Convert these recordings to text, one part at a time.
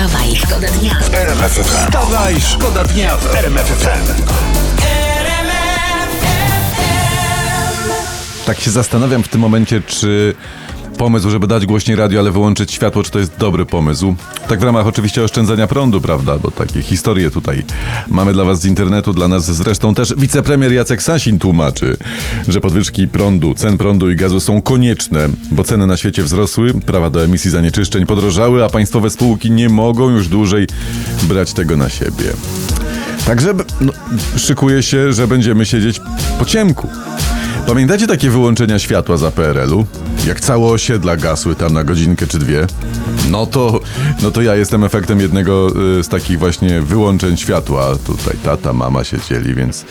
Wstawaj, szkoda dnia. Wstawaj, szkoda dnia w RMF FM. Tak się zastanawiam w tym momencie, czy pomysł, żeby dać głośniej radio, ale wyłączyć światło, czy to jest dobry pomysł. Tak w ramach oczywiście oszczędzania prądu, prawda? Bo takie historie tutaj mamy dla was z internetu, dla nas zresztą też wicepremier Jacek Sasin tłumaczy, że podwyżki prądu, cen prądu i gazu są konieczne, bo ceny na świecie wzrosły, prawa do emisji zanieczyszczeń podrożały, a państwowe spółki nie mogą już dłużej brać tego na siebie. Także no, szykuje się, że będziemy siedzieć po ciemku. Pamiętacie takie wyłączenia światła za PRL-u? Jak całe osiedla gasły tam na godzinkę czy dwie? No to, no to ja jestem efektem jednego y, z takich właśnie wyłączeń światła. Tutaj tata, mama się dzieli, więc...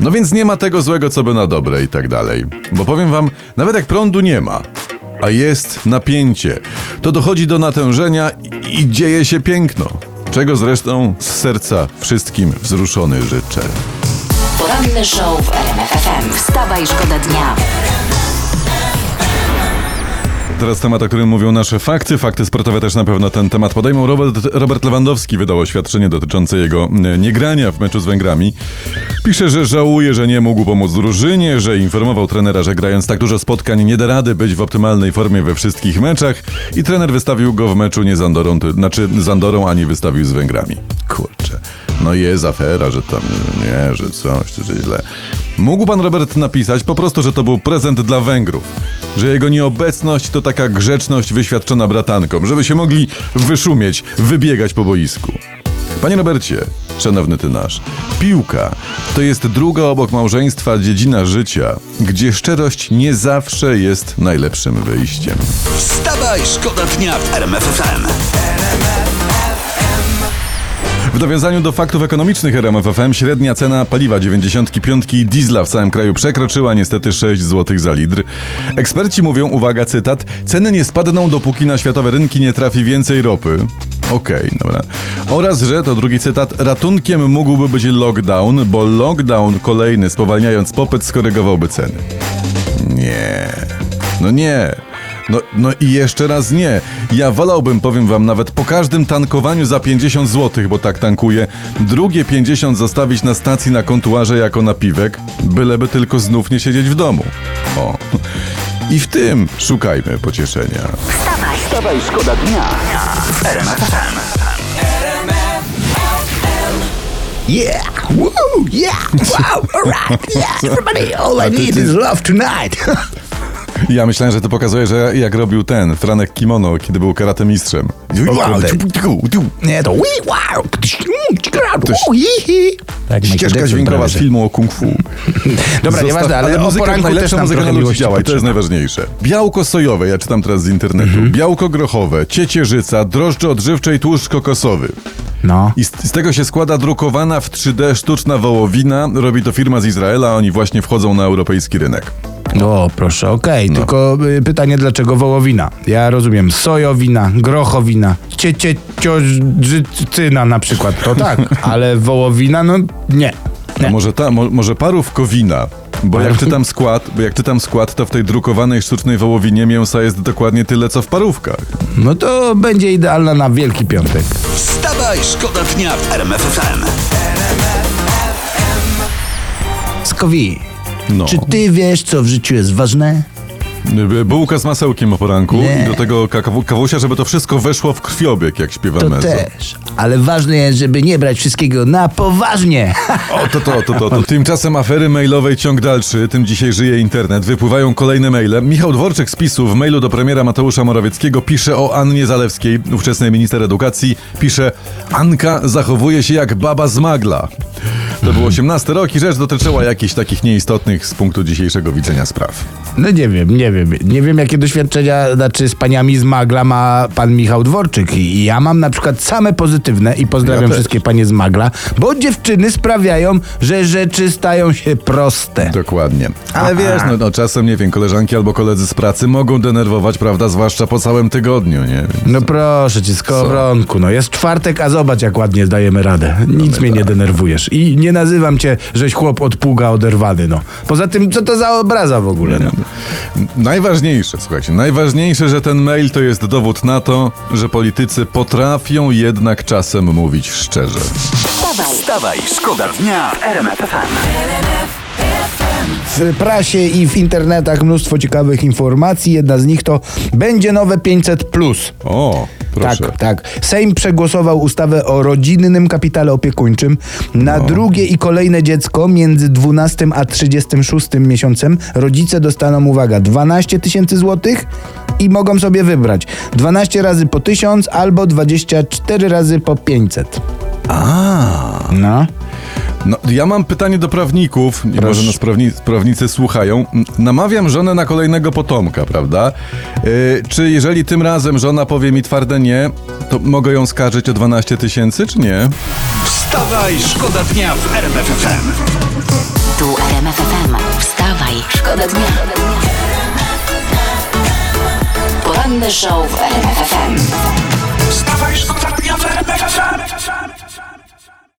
No więc nie ma tego złego, co by na dobre i tak dalej. Bo powiem wam, nawet jak prądu nie ma, a jest napięcie, to dochodzi do natężenia i, i dzieje się piękno. Czego zresztą z serca wszystkim wzruszony życzę. Poranny show w RMF FM. Wstawaj, szkoda dnia. Teraz temat, o którym mówią nasze fakty. Fakty sportowe też na pewno ten temat podejmą. Robert, Robert Lewandowski wydał oświadczenie dotyczące jego e, niegrania w meczu z Węgrami. Pisze, że żałuje, że nie mógł pomóc drużynie, że informował trenera, że grając tak dużo spotkań nie da rady być w optymalnej formie we wszystkich meczach i trener wystawił go w meczu nie z Andorą, ty, znaczy z Andorą, ani wystawił z Węgrami. Kurczę. No jest afera, że tam nie, że coś, że źle. Mógł pan Robert napisać po prostu, że to był prezent dla Węgrów. Że jego nieobecność to taka grzeczność wyświadczona bratankom, żeby się mogli wyszumieć, wybiegać po boisku. Panie Robercie, szanowny ty nasz, piłka to jest druga obok małżeństwa dziedzina życia, gdzie szczerość nie zawsze jest najlepszym wyjściem. Wstawaj, szkoda dnia w RMF FM. W nawiązaniu do faktów ekonomicznych RMFFM średnia cena paliwa 95 diesla w całym kraju przekroczyła niestety 6 zł za litr. Eksperci mówią, uwaga, cytat, ceny nie spadną dopóki na światowe rynki nie trafi więcej ropy. Okej, dobra. Oraz, że, to drugi cytat, ratunkiem mógłby być lockdown, bo lockdown kolejny spowalniając popyt skorygowałby ceny. Nie. No nie. No, no i jeszcze raz nie. Ja wolałbym, powiem wam, nawet po każdym tankowaniu za 50 zł, bo tak tankuję, drugie 50 zostawić na stacji na kontuarze jako napiwek, byleby tylko znów nie siedzieć w domu. O. I w tym szukajmy pocieszenia. Wstawaj, Wstawaj, szkoda dnia w RMF FM. Yeah, woo, yeah, wow, alright, yeah, everybody, all I need is love tonight. Ja myślałem, że to pokazuje, że jak robił ten, Franek Kimono, kiedy był karate mistrzem. Wow, Nie, to wow. Tak, Ścieżka dźwiękowa z filmu o kung fu. Dobra, nieważne, ale o muzyka, też najlepsza muzyka na ludzi działa i to jest najważniejsze. Białko sojowe, ja czytam teraz z internetu. Mhm. Białko grochowe, ciecierzyca, drożdże odżywcze i tłuszcz kokosowy. No. I z, z tego się składa drukowana w 3D sztuczna wołowina. Robi to firma z Izraela, oni właśnie wchodzą na europejski rynek. O, proszę, No. okej, tylko y, pytanie, dlaczego wołowina? Ja rozumiem, sojowina, grochowina, cieciożycyna na przykład, to tak, ale wołowina, no nie. A może ta, mo, może parówkowina? Bo jak czytam skład, bo jak czytam skład, to w tej drukowanej sztucznej wołowinie mięsa jest dokładnie tyle, co w parówkach. No to będzie idealna na Wielki Piątek. Wstawaj, szkoda dnia w RMF FM. Skowi, No. czy ty wiesz, co w życiu jest ważne? Bułka z masełkiem o poranku Nie. i do tego kakawu- kawusia, żeby to wszystko weszło w krwiobieg, jak śpiewa To mezzo. też. Ale ważne jest, żeby nie brać wszystkiego na poważnie. O, to, to, to, to, to. Tymczasem afery mailowej ciąg dalszy, tym dzisiaj żyje internet. Wypływają kolejne maile. Michał Dworczyk z PiSu w mailu do premiera Mateusza Morawieckiego pisze o Annie Zalewskiej, ówczesnej minister edukacji. Pisze, Anka zachowuje się jak baba z magla. To był 18 rok i rzecz dotyczyła jakichś takich nieistotnych z punktu dzisiejszego widzenia spraw. No nie wiem, nie wiem. Nie wiem, jakie doświadczenia, znaczy z paniami z Magla ma pan Michał Dworczyk. I ja mam na przykład same pozytywne i pozdrawiam Ja wszystkie panie z Magla, bo dziewczyny sprawiają, że rzeczy stają się proste. Dokładnie. Ale Aha. wiesz, no, no czasem, nie wiem, koleżanki albo koledzy z pracy mogą denerwować, prawda, zwłaszcza po całym tygodniu, nie? Więc... No proszę cię, skowronku, no jest czwartek, a zobacz jak ładnie zdajemy radę. Nic mnie nie denerwujesz i nie nazywam cię, żeś chłop od pługa oderwany, no. Poza tym, co to za obraza w ogóle, no. Najważniejsze, słuchajcie, najważniejsze, że ten mail to jest dowód na to, że politycy potrafią jednak czasem mówić szczerze. Wstawaj, Wstawaj, szkoda dnia w RMF. W prasie i w internetach mnóstwo ciekawych informacji. Jedna z nich to będzie nowe 500 plus. O, proszę. Tak, tak. Sejm przegłosował ustawę o rodzinnym kapitale opiekuńczym. Na drugie i kolejne dziecko między 12 a 36 miesiącem rodzice dostaną, uwaga, 12 tysięcy złotych i mogą sobie wybrać 12 razy po 1000 albo 24 razy po 500. A. No. No, ja mam pytanie do prawników, i może nas prawni, prawnicy słuchają. Namawiam żonę na kolejnego potomka, prawda? Yy, czy jeżeli tym razem żona powie mi twarde nie, to mogę ją skarżyć o 12 tysięcy, czy nie? Wstawaj, szkoda dnia w RMF FM. tu RMF FM. Wstawaj, szkoda dnia. Show w RMFFM. Wstawaj, szkoda dnia w RMFFM.